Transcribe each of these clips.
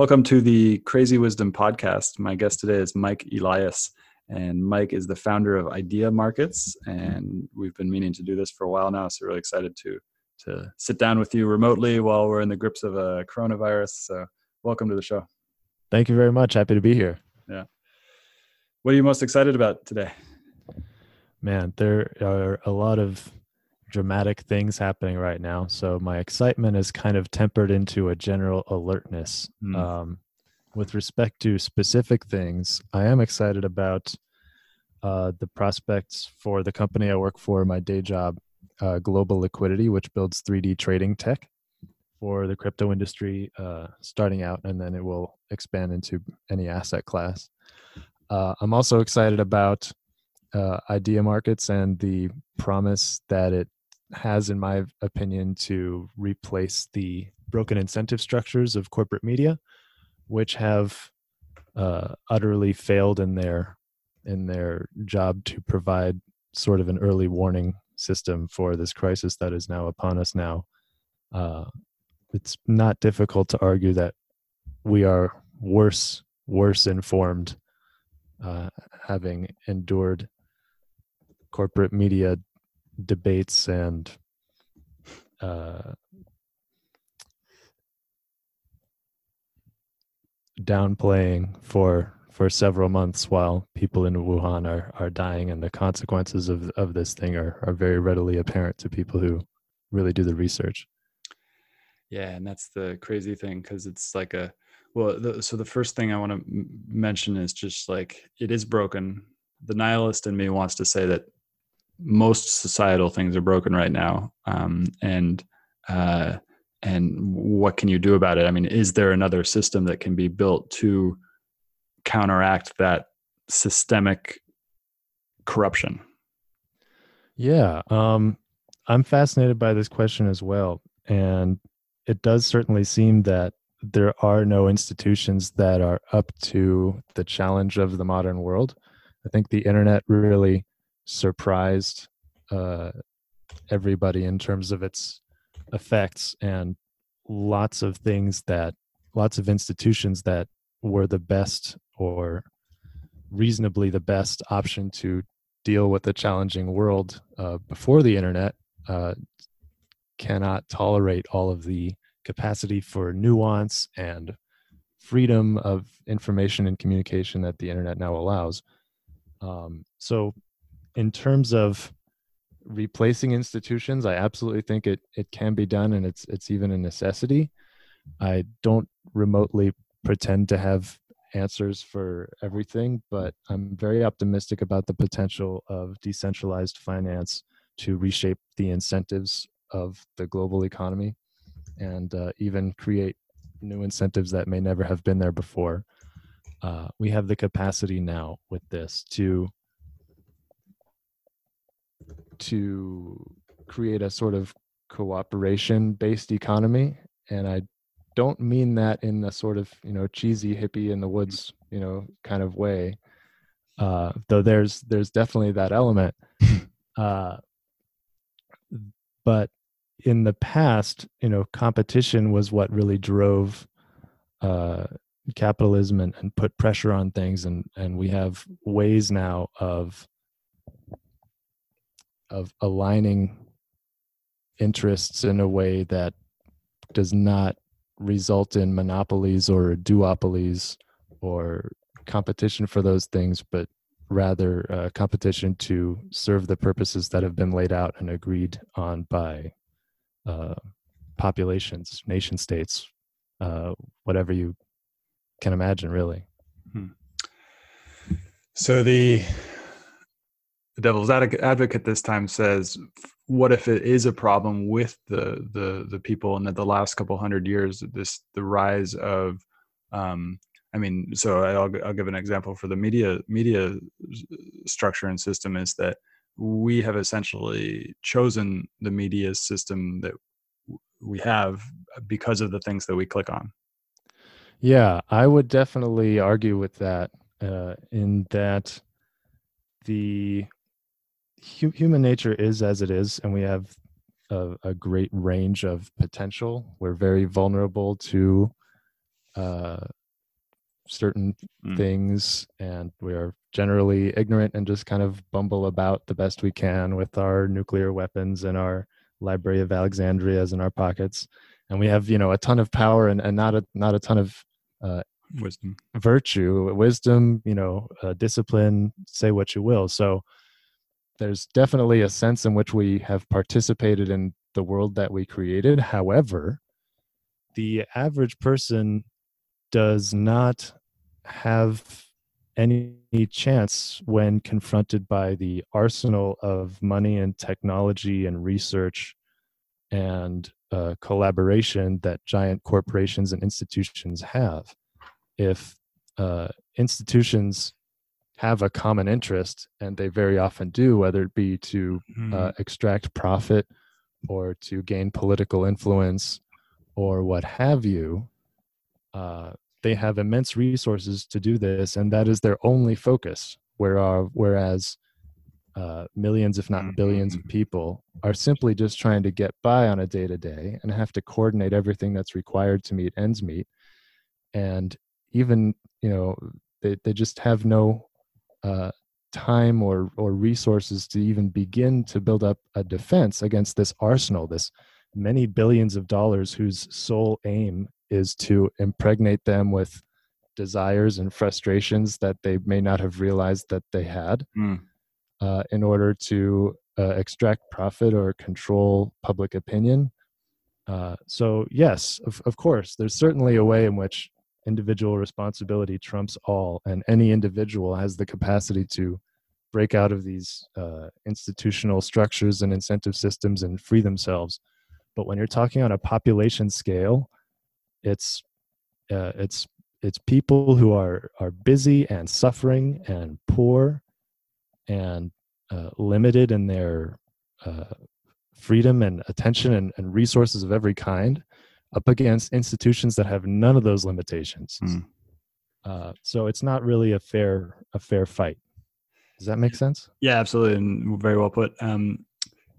Welcome to the Crazy Wisdom Podcast. My guest today is Mike Elias, and Mike is the founder of Idea Markets, and we've been meaning to do this for a while now. So really excited to to sit down with you remotely while we're in the grips of a coronavirus. So welcome to the show. Thank you very much. Happy to be here. Yeah. What are you most excited about today? Man, there are a lot of dramatic things happening right now. So my excitement is kind of tempered into a general alertness. Mm. Um, with respect to specific things, I am excited about uh, the prospects for the company I work for, my day job, uh, Global Liquidity, which builds 3D trading tech for the crypto industry, uh, starting out, and then it will expand into any asset class. Uh, I'm also excited about uh, idea markets and the promise that it has, in my opinion, to replace the broken incentive structures of corporate media, which have uh, utterly failed in their in their job to provide sort of an early warning system for this crisis that is now upon us now. Uh, it's not difficult to argue that we are worse worse informed uh, having endured corporate media debates and uh, downplaying for for several months while people in Wuhan are are dying and the consequences of of this thing are are very readily apparent to people who really do the research. Yeah, and that's the crazy thing because it's like a well. The, so the first thing I want to m- mention is just like it is broken. The nihilist in me wants to say that most societal things are broken right now, um, and uh, and what can you do about it? I mean, is there another system that can be built to counteract that systemic corruption? Yeah, um, I'm fascinated by this question as well, and it does certainly seem that there are no institutions that are up to the challenge of the modern world. I think the internet really surprised uh, everybody in terms of its effects and lots of things that lots of institutions that were the best or reasonably the best option to deal with the challenging world uh, before the internet uh, cannot tolerate all of the capacity for nuance and freedom of information and communication that the internet now allows. Um, so, in terms of replacing institutions, I absolutely think it it can be done, and it's it's even a necessity. I don't remotely pretend to have answers for everything, but I'm very optimistic about the potential of decentralized finance to reshape the incentives of the global economy and uh, even create new incentives that may never have been there before. Uh, we have the capacity now with this to to create a sort of cooperation based economy and i don't mean that in a sort of you know cheesy hippie in the woods you know kind of way uh, though there's there's definitely that element uh, but in the past you know competition was what really drove uh, capitalism and, and put pressure on things and and we have ways now of of aligning interests in a way that does not result in monopolies or duopolies or competition for those things, but rather uh, competition to serve the purposes that have been laid out and agreed on by uh, populations, nation states, uh, whatever you can imagine, really. Hmm. So the the devil's advocate this time says what if it is a problem with the the the people and that the last couple hundred years this the rise of um i mean so I'll, I'll give an example for the media media structure and system is that we have essentially chosen the media system that we have because of the things that we click on. Yeah i would definitely argue with that uh, in that the hu- human nature is as it is, and we have a, a great range of potential. We're very vulnerable to uh, certain mm. things, and we are generally ignorant and just kind of bumble about the best we can with our nuclear weapons and our Library of Alexandria's in our pockets. And we have, you know, a ton of power and, and not a not a ton of uh, wisdom, virtue, wisdom, you know, uh, discipline. Say what you will. So there's definitely a sense in which we have participated in the world that we created. However, the average person does not have any chance when confronted by the arsenal of money and technology and research and uh, collaboration that giant corporations and institutions have. If uh, institutions have a common interest, and they very often do, whether it be to mm. uh, extract profit or to gain political influence or what have you. Uh, they have immense resources to do this, and that is their only focus. Where are, whereas uh, millions, if not billions, of mm-hmm. people are simply just trying to get by on a day to day and have to coordinate everything that's required to meet ends meet. And even, you know, they, they just have no uh, time or or resources to even begin to build up a defense against this arsenal this many billions of dollars whose sole aim is to impregnate them with desires and frustrations that they may not have realized that they had mm. uh, in order to uh, extract profit or control public opinion Uh, so yes, of, of course, there's certainly a way in which individual responsibility trumps all, and any individual has the capacity to break out of these uh, institutional structures and incentive systems and free themselves. But when you're talking on a population scale, it's uh, it's it's people who are are busy and suffering and poor and uh, limited in their uh, freedom and attention and, and, resources of every kind up against institutions that have none of those limitations. Mm. Uh, so it's not really a fair a fair fight. Does that make sense? Yeah, absolutely, and very well put. Um,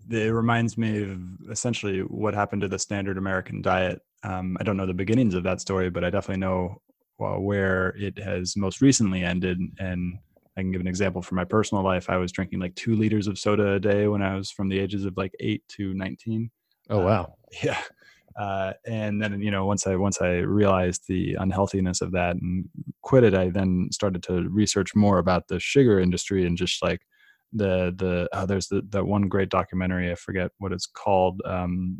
it reminds me of essentially what happened to the standard American diet. Um, I don't know the beginnings of that story, but I definitely know well, where it has most recently ended. And I can give an example from my personal life. I was drinking like two liters of soda a day when I was from the ages of like eight to 19. Oh, wow. Uh, yeah uh, and then you know once i once i realized the unhealthiness of that and quit it i then started to research more about the sugar industry and just like the the oh, there's the, that one great documentary i forget what it's called um,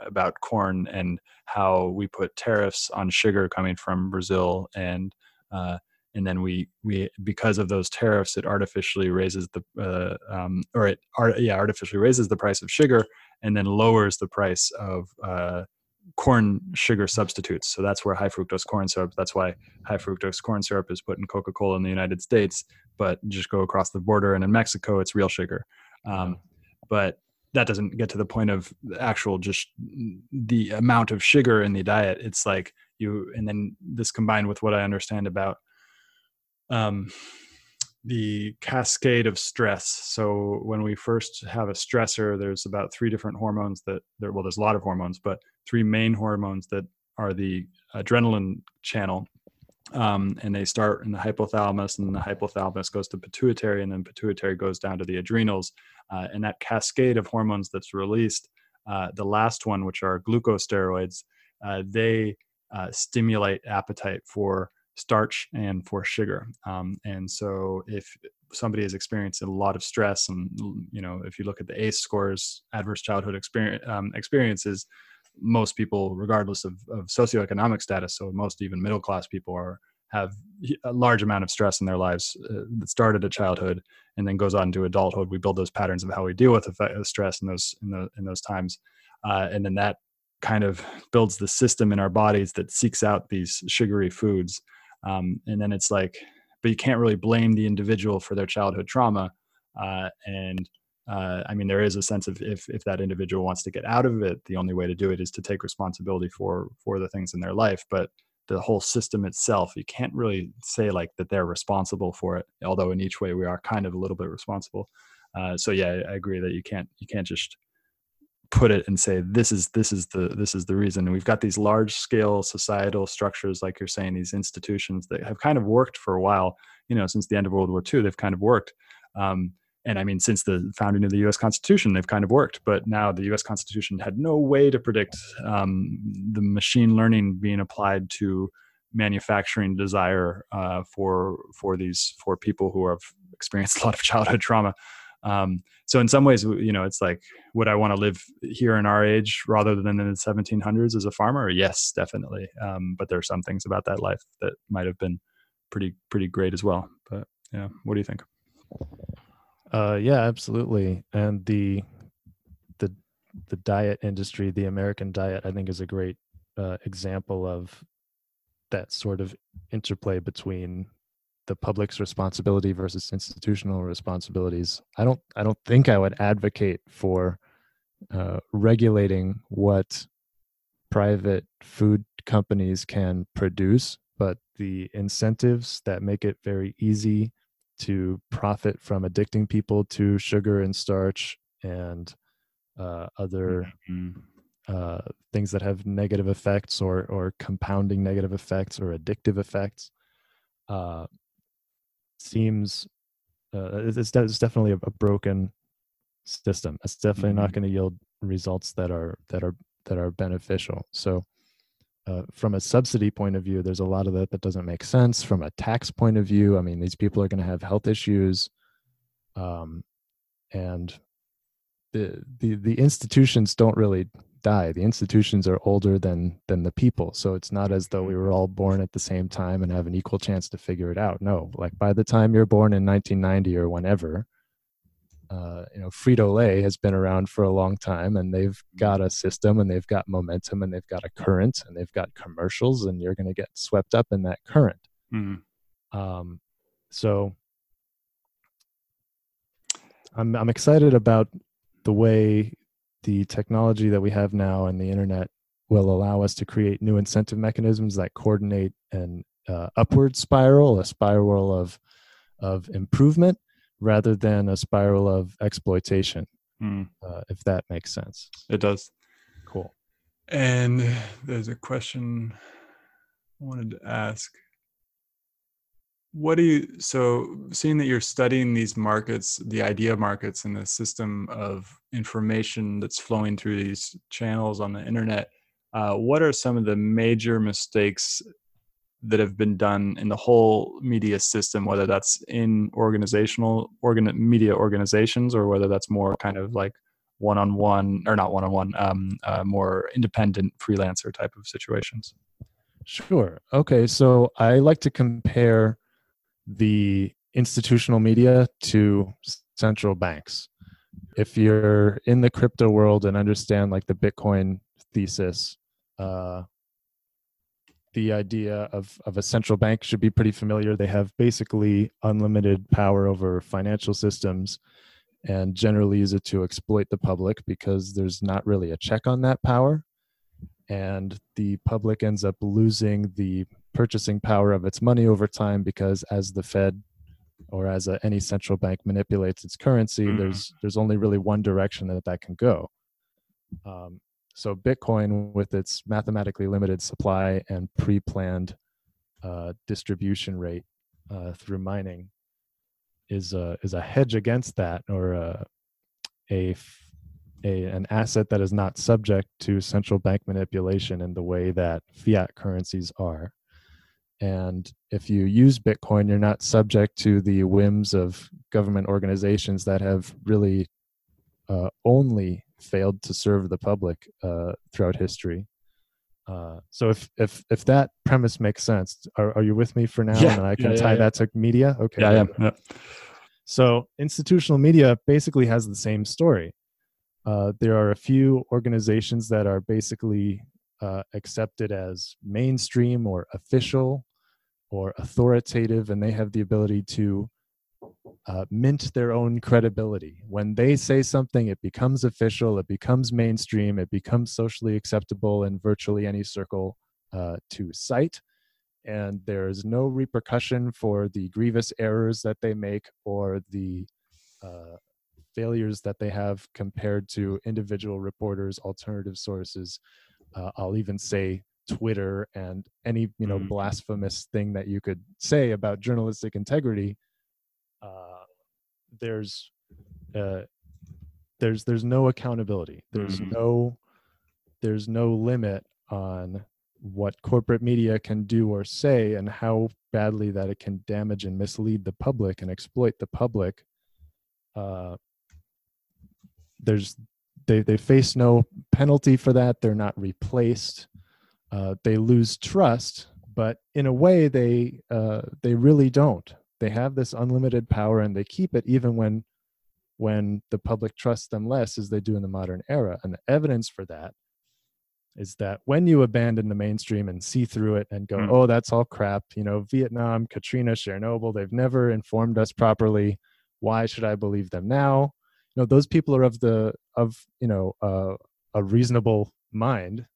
about corn and how we put tariffs on sugar coming from brazil and uh, and then we we because of those tariffs it artificially raises the uh, um, or it art, yeah artificially raises the price of sugar and then lowers the price of uh, corn sugar substitutes. So that's where high fructose corn syrup. That's why high fructose corn syrup is put in Coca Cola in the United States, but just go across the border and in Mexico it's real sugar. Um, but that doesn't get to the point of actual just the amount of sugar in the diet. It's like you, and then this combined with what I understand about um, the cascade of stress. So when we first have a stressor, there's about three different hormones that there. Well, there's a lot of hormones, but three main hormones that are the adrenaline channel. Um, and they start in the hypothalamus, and the hypothalamus goes to pituitary, and then pituitary goes down to the adrenals. Uh, and that cascade of hormones that's released, uh, the last one, which are glucosteroids, uh, they uh, stimulate appetite for starch and for sugar. Um, and so if somebody has experienced a lot of stress and, you know, if you look at the ACE scores, adverse childhood experience, um, experiences, most people, regardless of, of socioeconomic status, so most even middle class people are have a large amount of stress in their lives uh, that started at childhood and then goes on to adulthood. We build those patterns of how we deal with the stress in those in, the, in those times, uh, and then that kind of builds the system in our bodies that seeks out these sugary foods um, and then it's like but you can't really blame the individual for their childhood trauma. Uh, and uh, i mean there is a sense of if if that individual wants to get out of it the only way to do it is to take responsibility for for the things in their life. But the whole system itself you can't really say like that they're responsible for it although in each way we are kind of a little bit responsible. Uh, so yeah i agree that you can't you can't just put it and say this is this is the this is the reason. And we've got these large scale societal structures like you're saying these institutions that have kind of worked for a while you know since the end of world war ii they've kind of worked. Um, and i mean since the founding of the us constitution they've kind of worked but now the us constitution had no way to predict um, the machine learning being applied to manufacturing desire uh, for for these for people who have experienced a lot of childhood trauma um, so in some ways, you know, it's like, would I want to live here in our age rather than in the 1700s as a farmer? Yes, definitely. Um, but there are some things about that life that might have been pretty pretty great as well. But yeah, what do you think? Uh, yeah, absolutely. And the the the diet industry, the American diet, I think is a great uh, example of that sort of interplay between the public's responsibility versus institutional responsibilities. I don't I don't think I would advocate for uh, regulating what private food companies can produce, but the incentives that make it very easy to profit from addicting people to sugar and starch and uh, other mm-hmm. uh, things that have negative effects or or compounding negative effects or addictive effects. Uh, seems uh, it's, it's definitely a, a, broken system. It's definitely mm-hmm. not going to yield results that are that are that are beneficial. So, uh, from a subsidy point of view, there's a lot of that that doesn't make sense. From a tax point of view, I mean, these people are going to have health issues, um, and the the the institutions don't really die. The institutions are older than than the people. So it's not as though we were all born at the same time and have an equal chance to figure it out. No, like by the time you're born in 1990 or whenever, uh, you know, Frito Lay has been around for a long time, and they've mm-hmm. got a system, and they've got momentum, and they've got a current, and they've got commercials, and you're going to get swept up in that current. Mm-hmm. Um, so I'm I'm excited about the way the technology that we have now and the internet will allow us to create new incentive mechanisms that coordinate an uh, upward spiral, a spiral of of improvement, rather than a spiral of exploitation. Mm. Uh, if that makes sense. It does. Cool. And there's a question I wanted to ask what do you so seeing that you're studying these markets the idea markets and the system of information that's flowing through these channels on the internet uh, what are some of the major mistakes that have been done in the whole media system whether that's in organizational organ media organizations or whether that's more kind of like one-on-one or not one-on-one um, uh, more independent freelancer type of situations? Sure. Okay so i like to compare the institutional media to central banks. If you're in the crypto world and understand like the Bitcoin thesis, uh, the idea of, of a central bank should be pretty familiar. They have basically unlimited power over financial systems and generally use it to exploit the public because there's not really a check on that power. And the public ends up losing the purchasing power of its money over time because as the Fed or as a, any central bank manipulates its currency, mm-hmm. there's there's only really one direction that that can go. Um, so Bitcoin, with its mathematically limited supply and pre-planned uh, distribution rate uh, through mining, is a is a hedge against that, or a, a a an asset that is not subject to central bank manipulation in the way that fiat currencies are. And if you use Bitcoin, you're not subject to the whims of government organizations that have really uh, only failed to serve the public uh, throughout history. Uh, so if if if that premise makes sense, are, are you with me for now? Yeah, and I can yeah, tie yeah, that to media. Okay. Yeah, yeah, So institutional media basically has the same story. Uh, there are a few organizations that are basically uh, accepted as mainstream or official or authoritative and they have the ability to uh, mint their own credibility. When they say something, it becomes official, it becomes mainstream, it becomes socially acceptable in virtually any circle uh, to cite. And there is no repercussion for the grievous errors that they make or the uh, failures that they have compared to individual reporters, alternative sources. Uh, I'll even say Twitter and any you know mm. blasphemous thing that you could say about journalistic integrity, uh, there's uh, there's there's no accountability. There's mm. no there's no limit on what corporate media can do or say and how badly that it can damage and mislead the public and exploit the public uh, there's they, they face no penalty for that. They're not replaced. Uh, they lose trust but in a way they uh, they really don't. They have this unlimited power and they keep it even when when the public trusts them less as they do in the modern era. And the evidence for that is that when you abandon the mainstream and see through it and go mm. oh that's all crap. You know vietnam katrina chernobyl they've never informed us properly. Why should i believe them now you know those people are of the of you know uh, a reasonable mind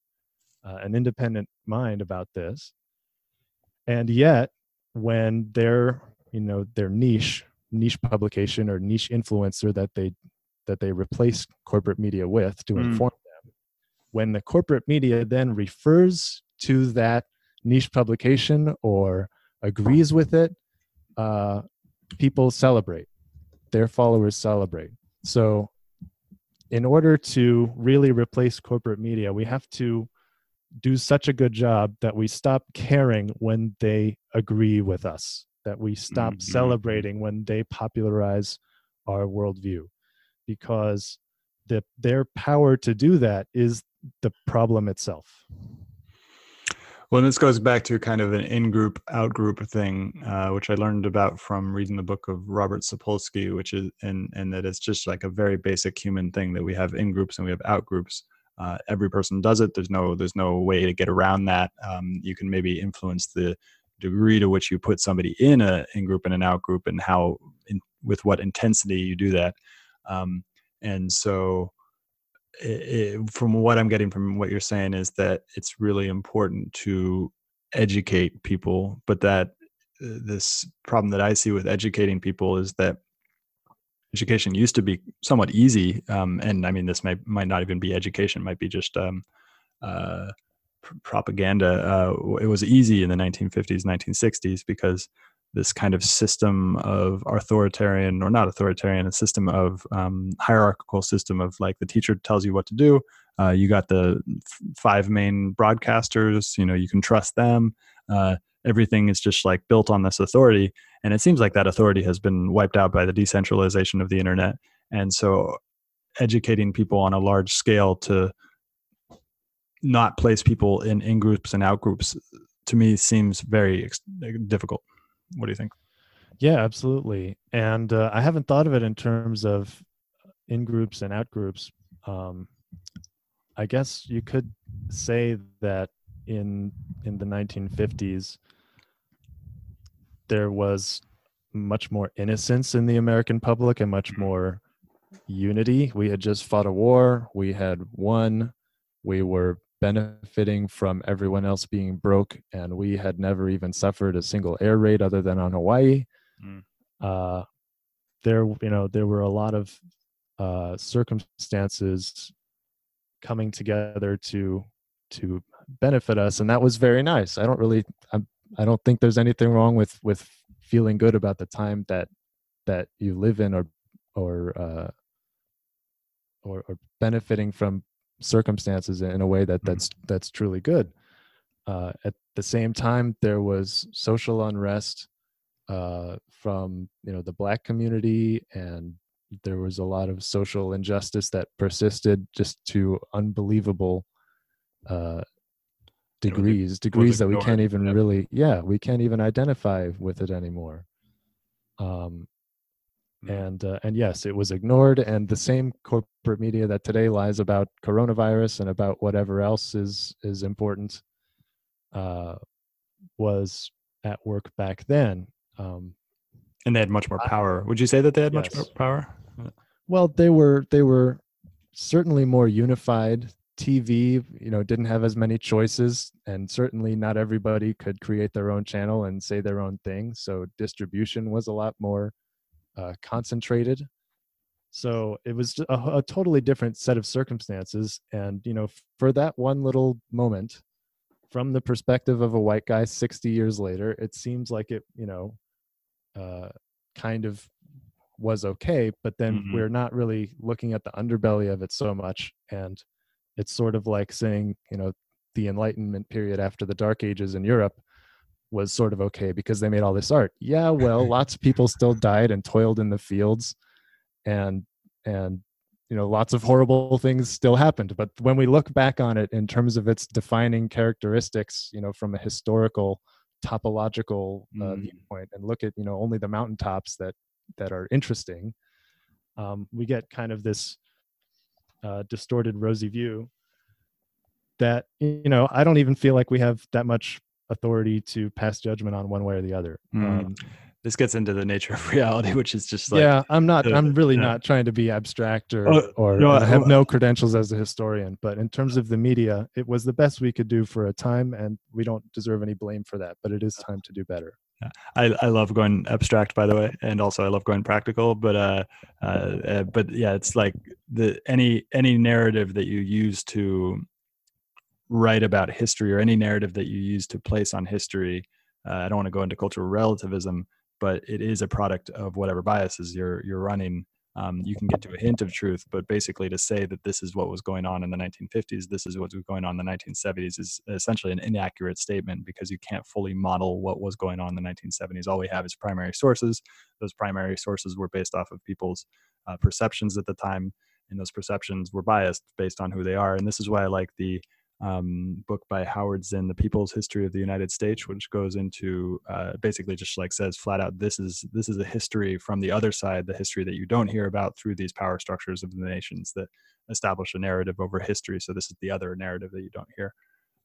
uh, an independent mind about this. And yet when their you know their niche niche publication or niche influencer that they that they replace corporate media with to mm. inform them when the corporate media then refers to that niche publication or agrees with it uh, people celebrate. Their followers celebrate so in order to really replace corporate media we have to do such a good job that we stop caring when they agree with us, that we stop mm-hmm. celebrating when they popularize our worldview. Because the their power to do that is the problem itself. Well, this goes back to kind of an in-group, out-group thing, uh, which I learned about from reading the book of Robert Sapolsky, which is and and that it's just like a very basic human thing that we have in groups and we have out groups. Uh, every person does it. There's no there's no way to get around that. Um, you can maybe influence the degree to which you put somebody in a in group and an out group, and how in, with what intensity you do that. Um, and so it, from what I'm getting from what you're saying is that it's really important to educate people, but that uh, this problem that I see with educating people is that education used to be somewhat easy, um, and I mean this might might not even be education, might be just um, uh, pr- propaganda. Uh, it was easy in the 1950s, 1960s because this kind of system of authoritarian or not authoritarian a system of um, hierarchical system of like the teacher tells you what to do uh, you got the five main broadcasters you know you can trust them uh, everything is just like built on this authority. And it seems like that authority has been wiped out by the decentralization of the internet. And so educating people on a large scale to not place people in in groups and out groups to me seems very difficult what do you think? Yeah, absolutely. And uh, I haven't thought of it in terms of in groups and out groups. Um, I guess you could say that in in the 1950s there was much more innocence in the American public and much more unity. We had just fought a war, we had won, we were benefiting from everyone else being broke, and we had never even suffered a single air raid other than on Hawaii. Mm. Uh, there, you know, there were a lot of uh, circumstances coming together to to benefit us, and that was very nice. I don't really, I'm, I don't think there's anything wrong with with feeling good about the time that that you live in, or or uh, or, or benefiting from circumstances in a way that mm-hmm. that's that's truly good. Uh, at the same time, there was social unrest uh, from you know the black community, and there was a lot of social injustice that persisted just to unbelievable uh, degrees, degrees that we can't even really, yeah, we can't even identify with it anymore. Um. And uh, and yes it was ignored and the same corporate media that today lies about coronavirus and about whatever else is is important uh, was at work back then um, and they had much more power. Would you say that they had yes. much more power? Well they were they were certainly more unified. Tv you know didn't have as many choices and certainly not everybody could create their own channel and say their own thing so distribution was a lot more uh, concentrated. So it was a, a totally different set of circumstances. And, you know, for that one little moment, from the perspective of a white guy 60 years later, it seems like it, you know, uh, kind of was okay. But then mm-hmm. we're not really looking at the underbelly of it so much. And it's sort of like saying, you know, the Enlightenment period after the Dark Ages in Europe was sort of okay because they made all this art. Yeah, well, lots of people still died and toiled in the fields and and you know lots of horrible things still happened but when we look back on it in terms of its defining characteristics you know from a historical topological uh, mm. viewpoint and look at you know only the mountaintops that that are interesting um, we get kind of this uh, distorted rosy view that you know i don't even feel like we have that much authority to pass judgment on one way or the other. Mm. Um, this gets into the nature of reality, which is just like yeah. I'm not. Uh, I'm really yeah. not trying to be abstract or oh, or no, I have no credentials as a historian. But in terms of the media, it was the best we could do for a time, and we don't deserve any blame for that. But it is time to do better. Yeah. I, I love going abstract by the way and also I love going practical but uh, uh, uh but yeah it's like the any any narrative that you use to write about history or any narrative that you use to place on history. Uh, I don't want to go into cultural relativism, but it is a product of whatever biases you're you're running. Um, you can get to a hint of truth, but basically to say that this is what was going on in the 1950s, this is what was going on in the 1970s is essentially an inaccurate statement because you can't fully model what was going on in the 1970s. All we have is primary sources. Those primary sources were based off of people's uh, perceptions at the time and those perceptions were biased based on who they are. And this is why I like the um, book by Howard Zinn, The People's History of the United States, which goes into uh, basically just like says flat out, this is this is a history from the other side, the history that you don't hear about through these power structures of the nations that establish a narrative over history. So this is the other narrative that you don't hear.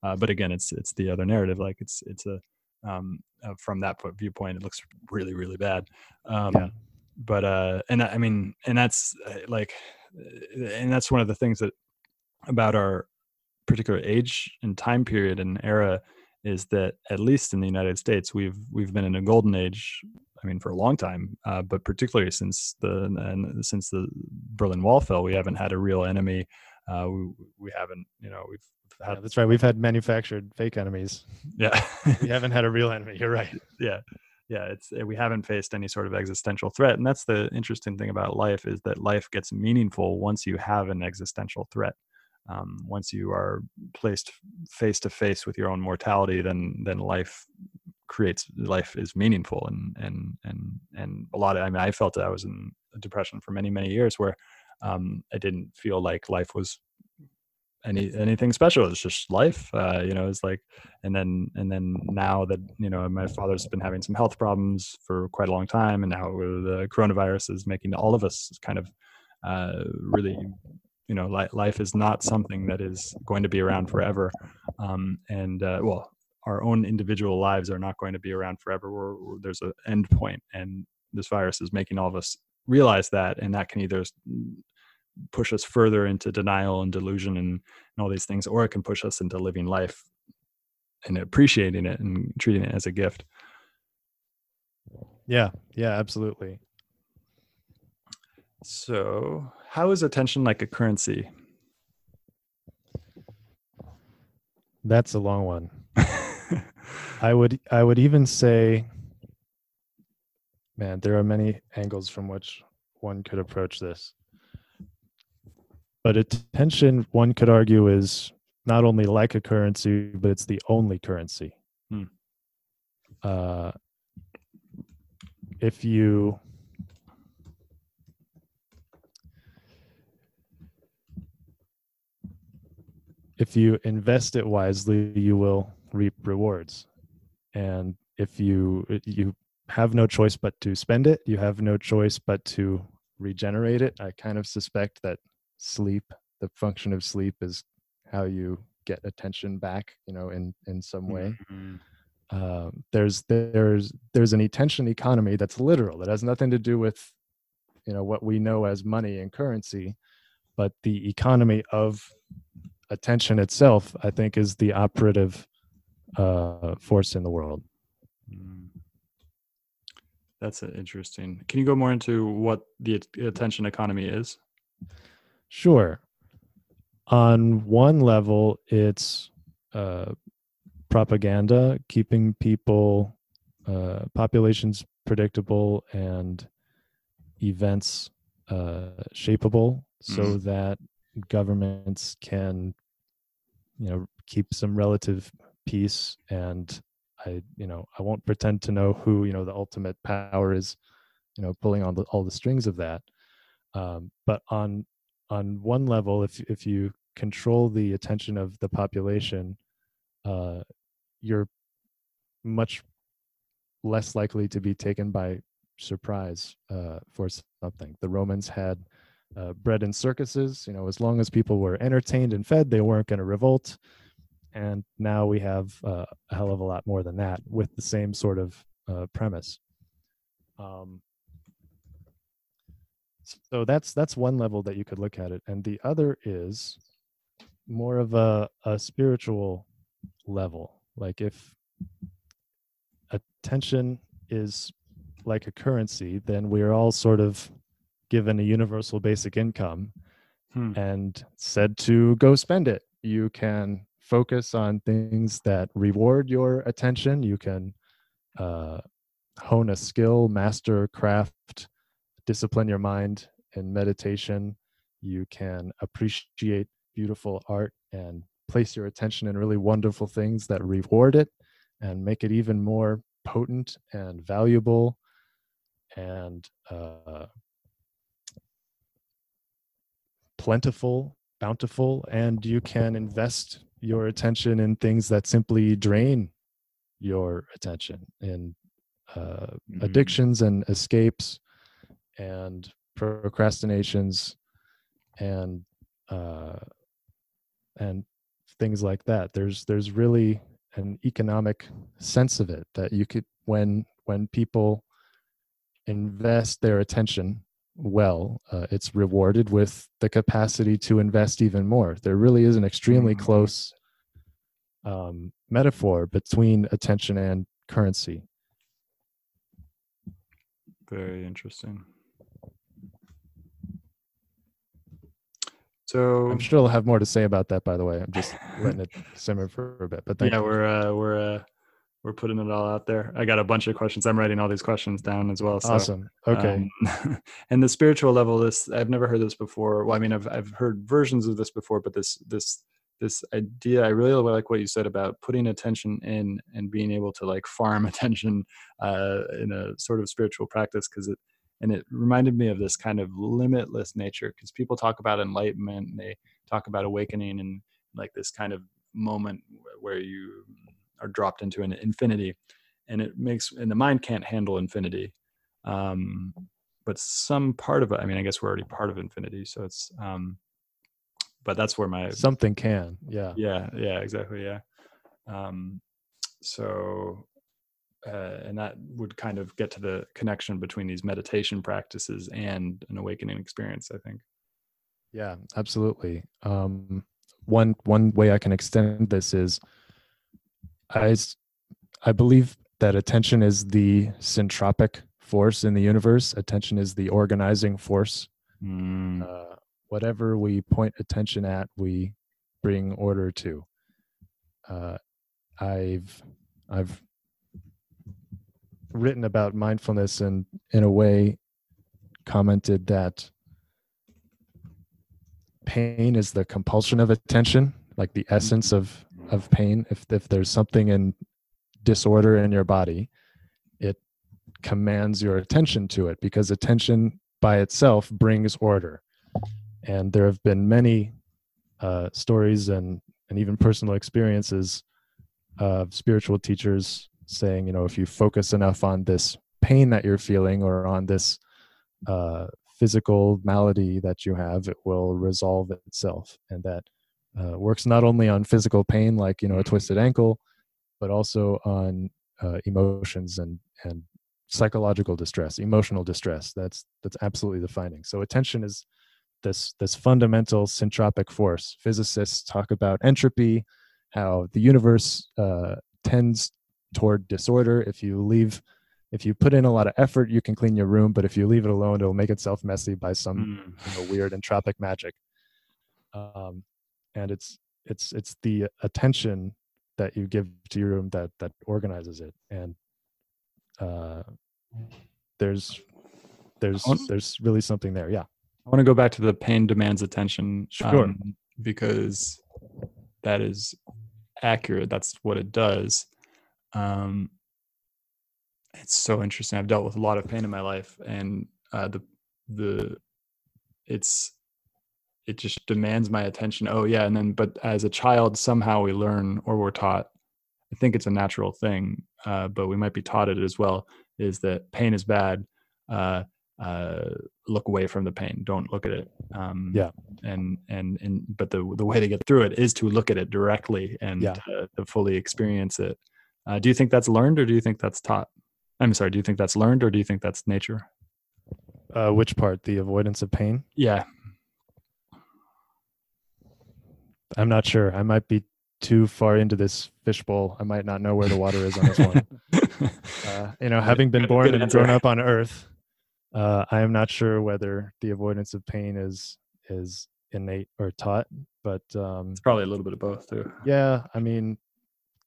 Uh, but again, it's it's the other narrative. Like it's it's a um, uh, from that viewpoint, it looks really really bad. Um, yeah. But uh, and I mean, and that's uh, like, uh, and that's one of the things that about our particular age and time period and era is that at least in the United States, we've we've been in a golden age. I mean, for a long time, uh, but particularly since the and since the Berlin Wall fell, we haven't had a real enemy. Uh, we we haven't, you know, we've had. Yeah, that's right. We've had manufactured fake enemies. Yeah, we haven't had a real enemy. You're right. Yeah, yeah. It's we haven't faced any sort of existential threat, and that's the interesting thing about life is that life gets meaningful once you have an existential threat um, once you are placed face to face with your own mortality then then life creates life is meaningful and and and and a lot of i mean i felt that i was in depression for many many years where um, i didn't feel like life was any anything special. It's just life uh, you know it's like and then and then now that you know my father's been having some health problems for quite a long time and now the coronavirus is making all of us kind of uh, really you know li- life is not something that is going to be around forever. Um, and uh, well our own individual lives are not going to be around forever. We're, we're, there's an end point and this virus is making all of us realize that and that can either push us further into denial and delusion and, and all these things or it can push us into living life and appreciating it and treating it as a gift. Yeah. Yeah absolutely. So how is attention like a currency? That's a long one. I would I would even say man, there are many angles from which one could approach this. But attention, one could argue, is not only like a currency, but it's the only currency. Hmm. Uh, if you if you invest it wisely, you will reap rewards. And if you you have no choice but to spend it, you have no choice but to regenerate it. I kind of suspect that sleep, the function of sleep, is how you get attention back. You know, in in some way. Mm-hmm. Um, there's there's there's an attention economy that's literal. That has nothing to do with you know what we know as money and currency, but the economy of attention itself, I think, is the operative uh, force in the world. Mm. That's interesting. Can you go more into what the attention economy is? Sure. On one level, it's uh, propaganda, keeping people, uh, populations predictable and events uh, shapeable so mm. that governments can you know keep some relative peace and i you know i won't pretend to know who you know the ultimate power is you know pulling on the, all the strings of that. Um, but on on one level if if you control the attention of the population uh, you're much less likely to be taken by surprise uh, for something. The romans had uh, bread in circuses. You know, as long as people were entertained and fed, they weren't going to revolt. And now we have uh, a hell of a lot more than that with the same sort of uh, premise. Um, so that's that's one level that you could look at it, and the other is more of a, a spiritual level. Like if attention is like a currency, then we're all sort of given a universal basic income hmm. and said to go spend it. You can focus on things that reward your attention. You can uh, hone a skill, master craft, discipline your mind in meditation. You can appreciate beautiful art and place your attention in really wonderful things that reward it and make it even more potent and valuable and uh, plentiful, bountiful, and you can invest your attention in things that simply drain your attention in uh, mm-hmm. addictions and escapes and procrastinations and uh, and things like that. There's there's really an economic sense of it that you could when when people invest their attention well, uh, it's rewarded with the capacity to invest even more. There really is an extremely mm-hmm. close um, metaphor between attention and currency. Very interesting. So I'm sure I'll have more to say about that. By the way, I'm just letting it simmer for a bit. But yeah, you. we're uh, we're uh, we're putting it all out there. I got a bunch of questions. I'm writing all these questions down as well. So, awesome. Okay. Um, and the spiritual level, this I've never heard this before. Well, I mean, I've I've heard versions of this before, but this this this idea, I really like what you said about putting attention in and being able to like farm attention uh, in a sort of spiritual practice because it and it reminded me of this kind of limitless nature because people talk about enlightenment and they talk about awakening and like this kind of moment where you are dropped into an infinity and it makes and the mind can't handle infinity. Um but some part of it i mean i guess we're already part of infinity so it's um but that's where my something can yeah. Yeah yeah exactly yeah. Um so uh, and that would kind of get to the connection between these meditation practices and an awakening experience i think. Yeah absolutely. Um, one one way i can extend this is i i believe that attention is the syntropic force in the universe. Attention is the organizing force. Mm. uh, whatever we point attention at we bring order to. Uh, i've i've written about mindfulness and in a way commented that pain is the compulsion of attention like the essence of of pain if if there's something in disorder in your body it commands your attention to it because attention by itself brings order and there have been many uh, stories and and even personal experiences of spiritual teachers saying, you know, if you focus enough on this pain that you're feeling or on this uh, physical malady that you have, it will resolve itself. And that uh, works not only on physical pain, like, you know, a twisted ankle, but also on uh, emotions and, and psychological distress, emotional distress. That's, that's absolutely the finding. So attention is this, this fundamental syntropic force. Physicists talk about entropy, how the universe uh, tends toward disorder. If you leave, if you put in a lot of effort, you can clean your room, but if you leave it alone, it'll make itself messy by some mm. you know, weird entropic magic. Um, and it's it's it's the attention that you give to your room that that organizes it. And uh, there's there's there's really something there. Yeah. I want to go back to the pain demands attention. Sure. Um, because that is accurate. That's what it does um, it's so interesting. I've dealt with a lot of pain in my life, and uh, the the it's it just demands my attention. Oh yeah, and then but as a child, somehow we learn or we're taught. I think it's a natural thing, uh, but we might be taught it as well. Is that pain is bad? Uh, uh, look away from the pain. Don't look at it. Um, yeah. And and and but the the way to get through it is to look at it directly and yeah. to, to fully experience it. Uh, do you think that's learned or do you think that's taught? I'm sorry. Do you think that's learned or do you think that's nature? Uh, which part? The avoidance of pain? Yeah. I'm not sure. I might be too far into this fishbowl. I might not know where the water is on this one. uh, you know, having been born and grown up on Earth, uh, I am not sure whether the avoidance of pain is is innate or taught. But um, it's probably a little bit of both too. Yeah, I mean,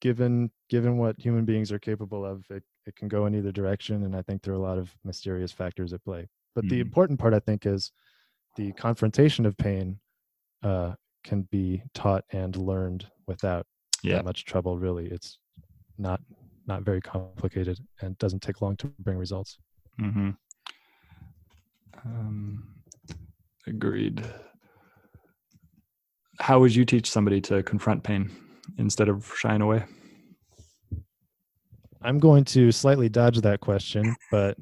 given given what human beings are capable of, it, it can go in either direction. And I think there are a lot of mysterious factors at play. But mm the important part, I think, is the confrontation of pain uh, can be taught and learned without yeah. that much trouble. Really, it's not not very complicated and doesn't take long to bring results. Mm-hmm. Um, agreed. how would you teach somebody to confront pain instead of shying away? I'm going to slightly dodge that question, but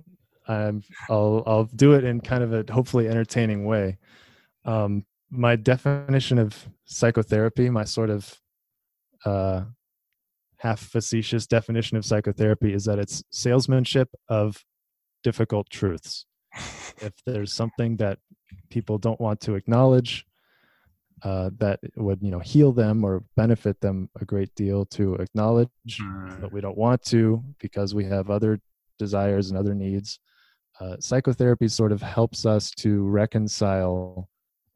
I'm, I'll I'll do it in kind of a hopefully entertaining way. Um, my definition of psychotherapy, my sort of uh, half facetious definition of psychotherapy, is that it's salesmanship of difficult truths. if there's something that people don't want to acknowledge, uh, that would you know heal them or benefit them a great deal to acknowledge, mm. but we don't want to because we have other desires and other needs. Uh, psychotherapy sort of helps us to reconcile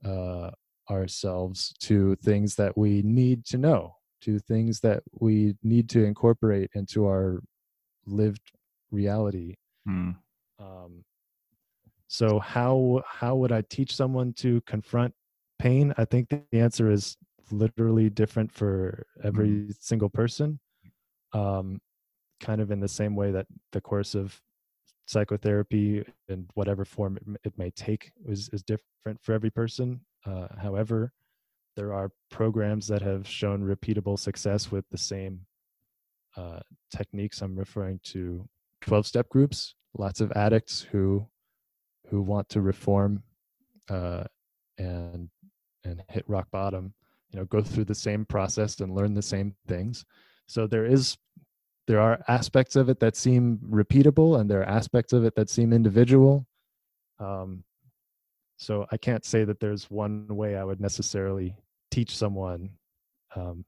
uh, ourselves to things that we need to know, to things that we need to incorporate into our lived reality. Mm. Um, so how how would I teach someone to confront pain? I think the answer is literally different for every mm-hmm. single person. Um, kind of in the same way that the course of psychotherapy in whatever form it, it may take is, is different for every person. Uh, however, there are programs that have shown repeatable success with the same uh, techniques. I'm referring to 12 step groups, lots of addicts who who want to reform uh, and and hit rock bottom you know go through the same process and learn the same things so there is there are aspects of it that seem repeatable and there are aspects of it that seem individual. Um, so i can't say that there's one way i would necessarily teach someone um,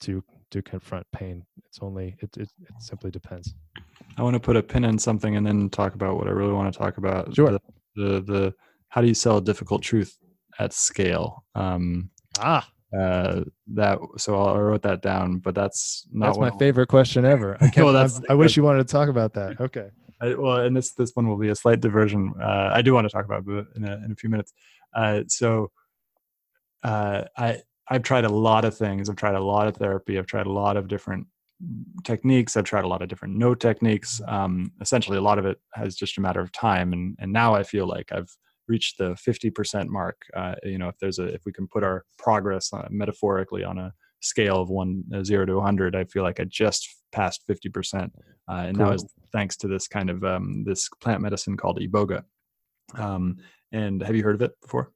to to confront pain. It's only it, it, it simply depends. I want to put a pin in something and then talk about what i really want to talk about. Sure. The, the, the how do you sell a difficult truth at scale. Um, ah, uh, that so I wrote that down, but that's not that's my favorite question ever. I, can't, well, that's, I, I wish you wanted to talk about that. Okay. I, well, and this this one will be a slight diversion. Uh, I do want to talk about it in a, in a few minutes. Uh, so, uh, I I've tried a lot of things. I've tried a lot of therapy. I've tried a lot of different techniques. I've tried a lot of different no techniques. Um, essentially, a lot of it has just a matter of time, and and now I feel like I've reach the 50% mark uh, you know if there's a if we can put our progress uh, metaphorically on a scale of one uh, zero to 100 i feel like i just passed 50% uh, and cool. that was thanks to this kind of um, this plant medicine called iboga um, and have you heard of it before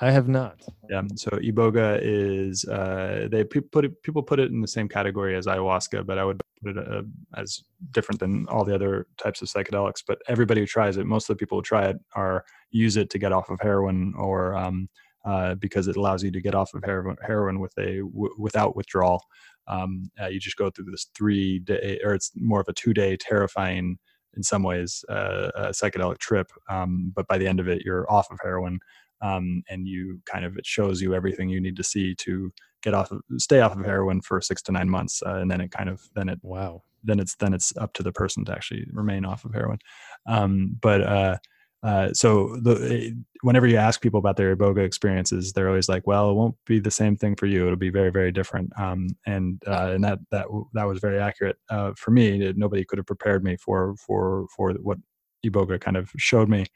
I have not. Yeah. So iboga is uh, they put it, people put it in the same category as ayahuasca, but I would put it uh, as different than all the other types of psychedelics. But everybody who tries it, most of the people who try it are use it to get off of heroin or um, uh, because it allows you to get off of heroin, heroin with a w- without withdrawal. Um, uh, you just go through this three day, or it's more of a two day terrifying in some ways uh, psychedelic trip. Um, but by the end of it, you're off of heroin um, and you kind of it shows you everything you need to see to get off of stay off of heroin for six to nine months uh, and then it kind of then it wow. then it's then it's up to the person to actually remain off of heroin. Um, but uh, uh, so the, eh, whenever you ask people about their iboga experiences they're always like well it won't be the same thing for you. It'll be very very different. Um, and uh, and that that that was very accurate uh, for me nobody could have prepared me for for for what iboga kind of showed me.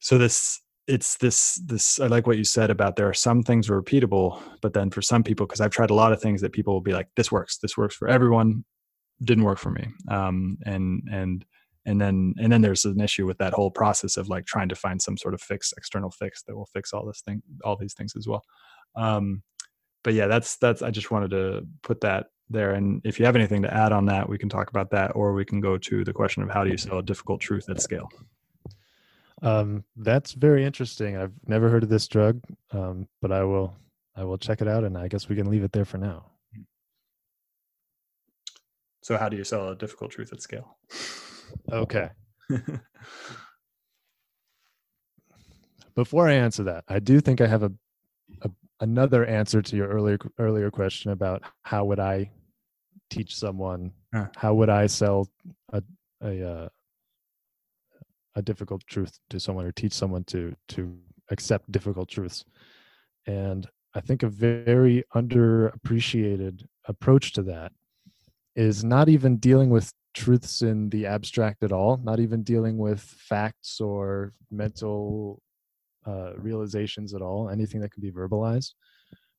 So this it's this this i like what you said about there are some things are repeatable but then for some people because i've tried a lot of things that people will be like this works this works for everyone didn't work for me. Um and and and then and then there's an issue with that whole process of like trying to find some sort of fix external fix that will fix all this thing all these things as well. Um but yeah that's that's i just wanted to put that there and if you have anything to add on that we can talk about that or we can go to the question of how do you sell a difficult truth at scale um, that's very interesting. I've never heard of this drug, um, but I will I will check it out, and I guess we can leave it there for now. So, how do you sell a difficult truth at scale? Okay. Before I answer that, I do think I have a, a another answer to your earlier earlier question about how would I teach someone, huh. how would I sell a a uh, a difficult truth to someone or teach someone to to accept difficult truths and i think a very underappreciated approach to that is not even dealing with truths in the abstract at all not even dealing with facts or mental uh, realizations at all anything that can be verbalized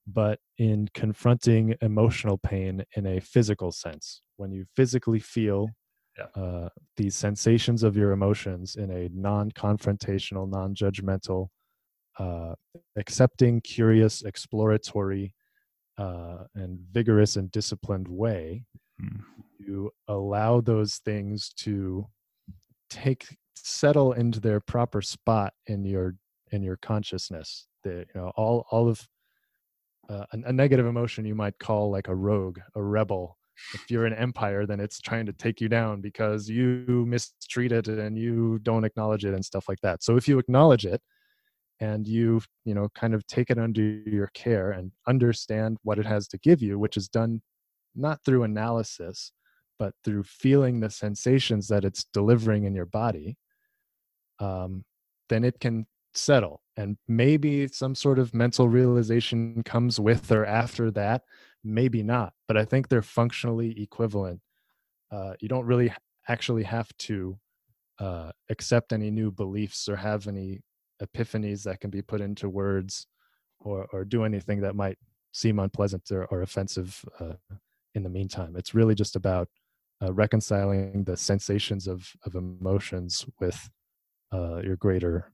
but in confronting emotional pain in a physical sense. When you physically feel yeah. uh, these sensations of your emotions in a non confrontational, non judgmental, uh, accepting, curious, exploratory, uh, and vigorous and disciplined way, mm. you allow those things to take settle into their proper spot in your in your consciousness. The you know all all of uh, a, a negative emotion you might call like a rogue, a rebel. If you're an empire, then it's trying to take you down because you mistreat it and you don't acknowledge it and stuff like that. So if you acknowledge it and you you know kind of take it under your care and understand what it has to give you, which is done not through analysis but through feeling the sensations that it's delivering in your body, um, then it can settle and maybe some sort of mental realization comes with or after that maybe not but i think they're functionally equivalent uh, you don't really actually have to uh, accept any new beliefs or have any epiphanies that can be put into words or, or do anything that might seem unpleasant or, or offensive uh, in the meantime. It's really just about uh, reconciling the sensations of, of emotions with uh, your greater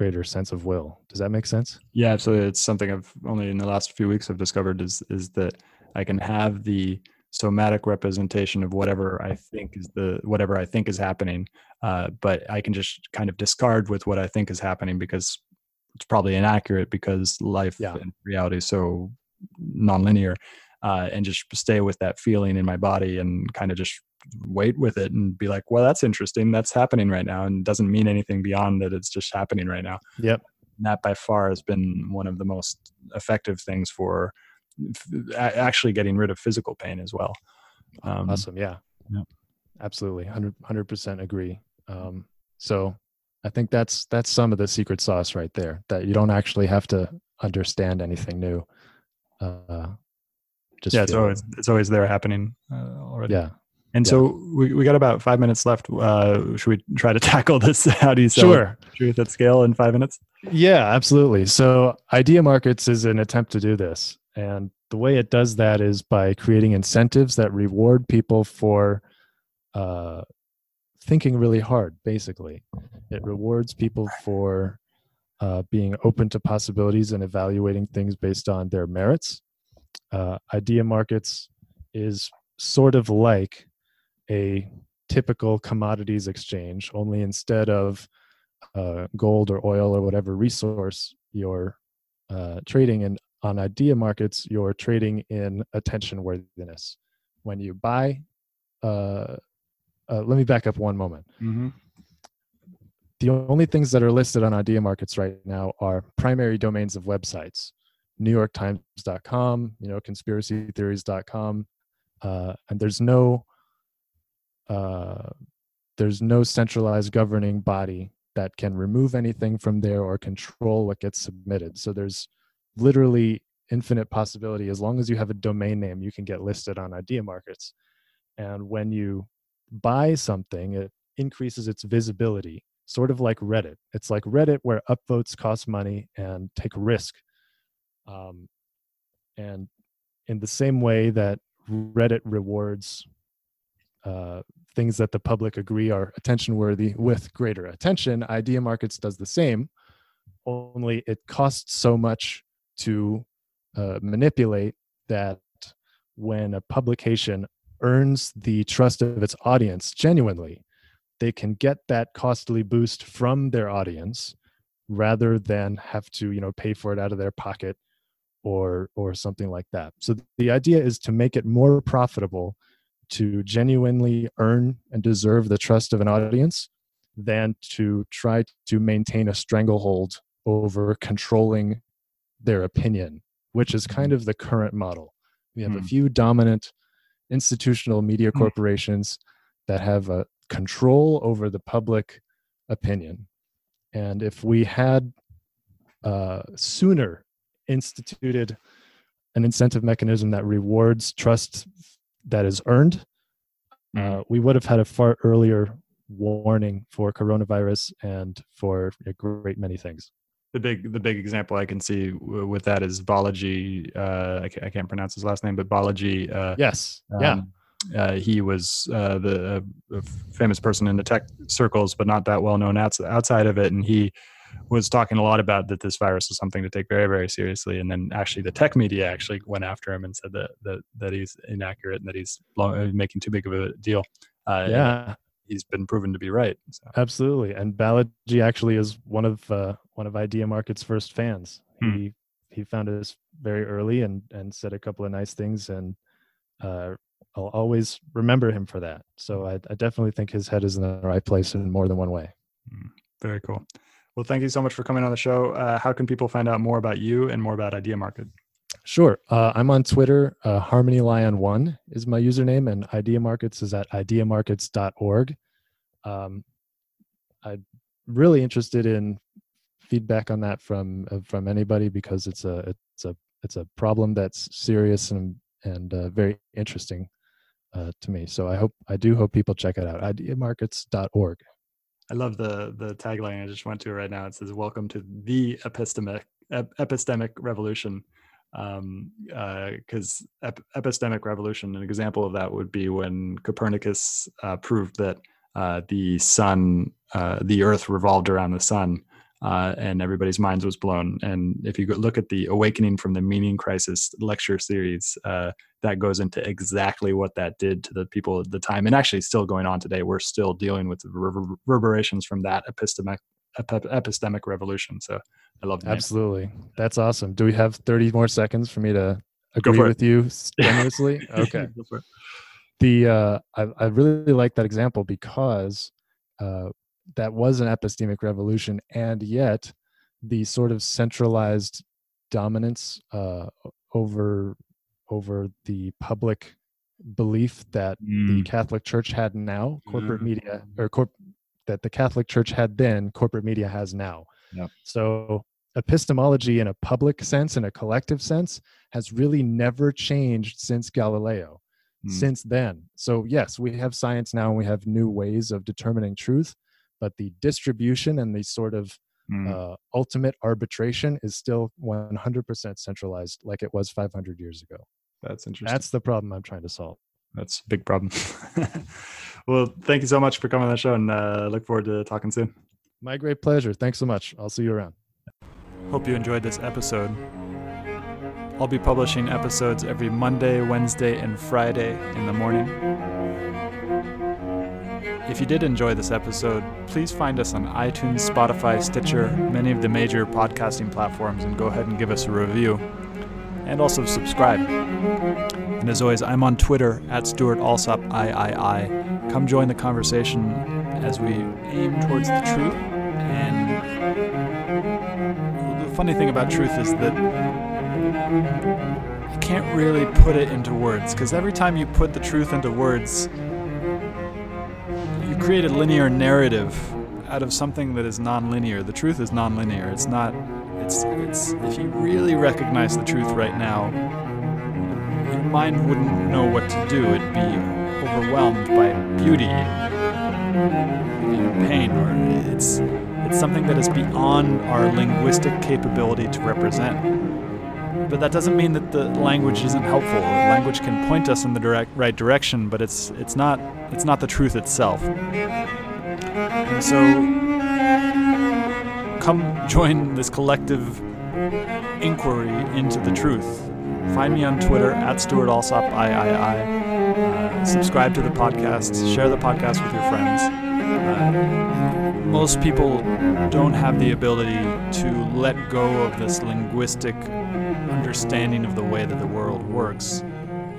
greater sense of will. Does that make sense? Yeah, absolutely. It's something I've only in the last few weeks I've discovered is is that I can have the somatic representation of whatever I think is the whatever I think is happening, uh, but I can just kind of discard with what I think is happening because it's probably inaccurate because life yeah. and reality is so nonlinear, uh, and just stay with that feeling in my body and kind of just wait with it and be like, well, that's interesting. That's happening right now. And doesn't mean anything beyond that. It's just happening right now. Yep. And that by far has been one of the most effective things for f- actually getting rid of physical pain as well. Um, awesome. Yeah. yeah. Absolutely. 100 percent agree. Um, so I think that's, that's some of the secret sauce right there that you don't actually have to understand anything new. Uh, just yeah, it's always, it's always there happening uh, already. Yeah. And yeah. so we, we got about five minutes left. Uh, should we try to tackle this? How do you sell sure. truth at scale in five minutes? Yeah, absolutely. So Idea Markets is an attempt to do this. And the way it does that is by creating incentives that reward people for uh, thinking really hard, basically. It rewards people for uh, being open to possibilities and evaluating things based on their merits. Uh, Idea Markets is sort of like a typical commodities exchange, only instead of uh, gold or oil or whatever resource you're uh, trading in on idea markets, you're trading in attention worthiness. When you buy, uh, uh, let me back up one moment. Mm-hmm. The only things that are listed on idea markets right now are primary domains of websites, NewYorkTimes.com, you know, conspiracytheories.com, uh, and there's no uh, there's no centralized governing body that can remove anything from there or control what gets submitted. So there's literally infinite possibility. As long as you have a domain name, you can get listed on idea markets. And when you buy something, it increases its visibility, sort of like Reddit. It's like Reddit where upvotes cost money and take risk. Um, and in the same way that Reddit rewards uh, things that the public agree are attention worthy with greater attention. Idea Markets does the same, only it costs so much to uh, manipulate that when a publication earns the trust of its audience genuinely, they can get that costly boost from their audience rather than have to you know pay for it out of their pocket or or something like that so the idea is to make it more profitable to genuinely earn and deserve the trust of an audience than to try to maintain a stranglehold over controlling their opinion, which is kind of the current model. We have mm. a hmm. few dominant institutional media hmm. corporations that have a control over the public opinion. And if we had uh, sooner instituted an incentive mechanism that rewards trust that is earned, mm-hmm. uh, we would have had a far earlier warning for coronavirus and for a great many things. the big the big example I can see w- with that is Balaji. Uh, I, can't, I, can't, pronounce his last name, but Balaji. Uh, yes. Um, yeah. Uh, he was uh, the uh, famous person in the tech circles, but not that well known outside, outside of it. And he was talking a lot about that this virus is something to take very very seriously and then actually the tech media actually went after him and said that that, that he's inaccurate and that he's uh, making too big of a deal uh, yeah he's been proven to be right so. absolutely and balaji actually is one of uh, one of idea market's first fans hmm. he he found us very early and and said a couple of nice things and uh, I'll always remember him for that. So I, I, definitely think his head is in the right place in more than one way. Hmm. Very cool. Well, thank you so much for coming on the show. Uh, how can people find out more about you and more about Idea Market? Sure. Uh, I'm on Twitter. Uh, Harmony Lion One is my username, and Idea Markets is at ideamarkets.org. Um, I'm really interested in feedback on that from uh, from anybody because it's a it's a it's a problem that's serious and and uh, very interesting uh, to me. So I hope I do hope people check it out. Ideamarkets.org. I love the the tagline I just went to right now. It says, "Welcome to the epistemic ep- epistemic revolution." Um, because uh, ep- epistemic revolution, an example of that would be when Copernicus uh, proved that uh, the sun, uh, the Earth revolved around the sun, uh, and everybody's minds was blown. And if you look at the Awakening from the Meaning Crisis lecture series, uh, that goes into exactly what that did to the people at the time, and actually still going on today. We're still dealing with the reverberations from that epistemic epistemic revolution. So I love that. Absolutely, that's awesome. Do we have thirty more seconds for me to agree with you strenuously? okay. the uh, I, I really like that example because uh, that was an epistemic revolution, and yet the sort of centralized dominance uh, over over the public belief that mm. the Catholic Church had now, corporate mm. media or corp- that the Catholic Church had then, corporate media has now. So epistemology in a public sense, in a collective sense, has really never changed since Galileo. Mm. Since then. So, yes, we have science now and we have new ways of determining truth, but the distribution and the sort of mm. uh, ultimate arbitration is still 100% centralized like it was 500 years ago that's interesting. That's the problem i'm trying to solve. That's a big problem. Well thank you so much for coming on the show and uh, look forward to talking soon. My great pleasure. Thanks so much. I'll see you around. Hope you enjoyed this episode. I'll be publishing episodes every Monday, Wednesday, and Friday in the morning. If you did enjoy this episode, please find us on iTunes, Spotify, Stitcher, many of the major podcasting platforms, and go ahead and give us a review. And also subscribe. And as always, I'm on Twitter at Stewart Alsop III. Come join the conversation as we aim towards the truth. And the funny thing about truth is that I can't really put it into words because every time you put the truth into words, you create a linear narrative out of something that is nonlinear. The truth is nonlinear. It's not. It's. It's. If you really recognize the truth right now, your mind wouldn't know what to do. It'd be overwhelmed by beauty, pain, or it's. It's something that is beyond our linguistic capability to represent but that doesn't mean that the language isn't helpful. Language can point us in the direct right direction, but it's it's not it's not the truth itself. And so come join this collective inquiry into the truth. Find me on Twitter at Stewart Alsop III. Uh, subscribe to the podcast. Share the podcast with your friends. Uh, most people don't have the ability to let go of this linguistic understanding of the way that the world works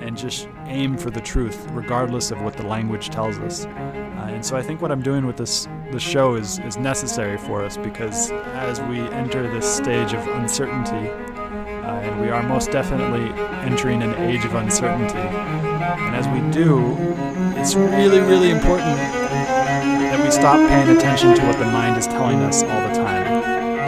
and just aim for the truth, regardless of what the language tells us. Uh, and so I think what I'm doing with this this show is is necessary for us because as we enter this stage of uncertainty, uh, and we are most definitely entering an age of uncertainty, and as we do, it's really really important that we stop paying attention to what the mind is telling us